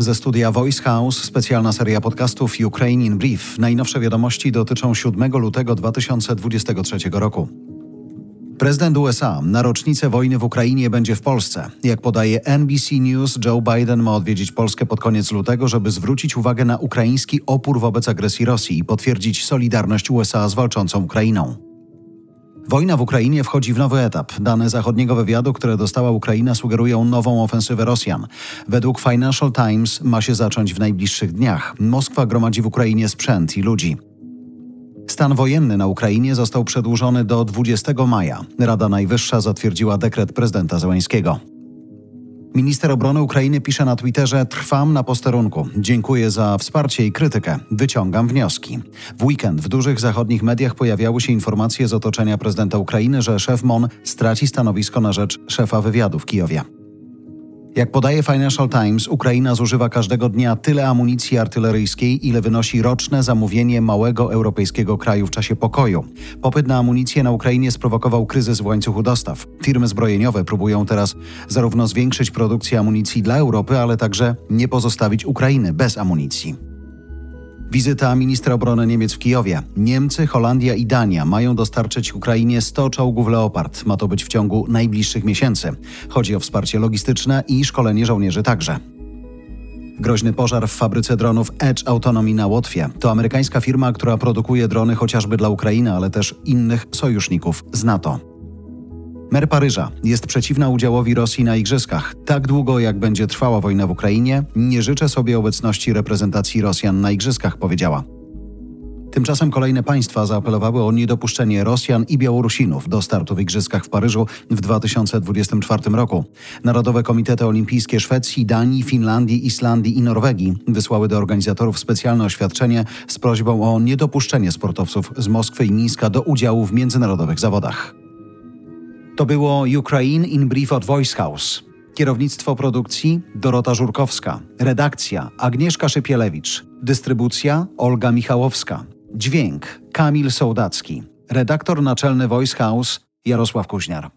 Ze studia Voice House specjalna seria podcastów Ukraine in Brief. Najnowsze wiadomości dotyczą 7 lutego 2023 roku. Prezydent USA na rocznicę wojny w Ukrainie będzie w Polsce. Jak podaje NBC News, Joe Biden ma odwiedzić Polskę pod koniec lutego, żeby zwrócić uwagę na ukraiński opór wobec agresji Rosji i potwierdzić solidarność USA z walczącą Ukrainą. Wojna w Ukrainie wchodzi w nowy etap. Dane zachodniego wywiadu, które dostała Ukraina, sugerują nową ofensywę Rosjan. Według Financial Times ma się zacząć w najbliższych dniach. Moskwa gromadzi w Ukrainie sprzęt i ludzi. Stan wojenny na Ukrainie został przedłużony do 20 maja. Rada Najwyższa zatwierdziła dekret prezydenta Zełańskiego. Minister obrony Ukrainy pisze na Twitterze: Trwam na posterunku. Dziękuję za wsparcie i krytykę. Wyciągam wnioski. W weekend w dużych zachodnich mediach pojawiały się informacje z otoczenia prezydenta Ukrainy, że szef MON straci stanowisko na rzecz szefa wywiadu w Kijowie. Jak podaje Financial Times, Ukraina zużywa każdego dnia tyle amunicji artyleryjskiej, ile wynosi roczne zamówienie małego europejskiego kraju w czasie pokoju. Popyt na amunicję na Ukrainie sprowokował kryzys w łańcuchu dostaw. Firmy zbrojeniowe próbują teraz zarówno zwiększyć produkcję amunicji dla Europy, ale także nie pozostawić Ukrainy bez amunicji. Wizyta ministra obrony Niemiec w Kijowie. Niemcy, Holandia i Dania mają dostarczyć Ukrainie 100 czołgów Leopard. Ma to być w ciągu najbliższych miesięcy. Chodzi o wsparcie logistyczne i szkolenie żołnierzy także. Groźny pożar w fabryce dronów Edge Autonomy na Łotwie. To amerykańska firma, która produkuje drony chociażby dla Ukrainy, ale też innych sojuszników z NATO. Mer Paryża jest przeciwna udziałowi Rosji na igrzyskach. Tak długo, jak będzie trwała wojna w Ukrainie, nie życzę sobie obecności reprezentacji Rosjan na igrzyskach, powiedziała. Tymczasem kolejne państwa zaapelowały o niedopuszczenie Rosjan i Białorusinów do startu w Igrzyskach w Paryżu w 2024 roku. Narodowe Komitety Olimpijskie Szwecji, Danii, Finlandii, Islandii i Norwegii wysłały do organizatorów specjalne oświadczenie z prośbą o niedopuszczenie sportowców z Moskwy i Mińska do udziału w międzynarodowych zawodach. To było Ukraine in Brief od Voice House. Kierownictwo produkcji Dorota Żurkowska. Redakcja Agnieszka Szypielewicz. Dystrybucja Olga Michałowska. Dźwięk Kamil Sołdacki. Redaktor naczelny Voice House Jarosław Kuźniar.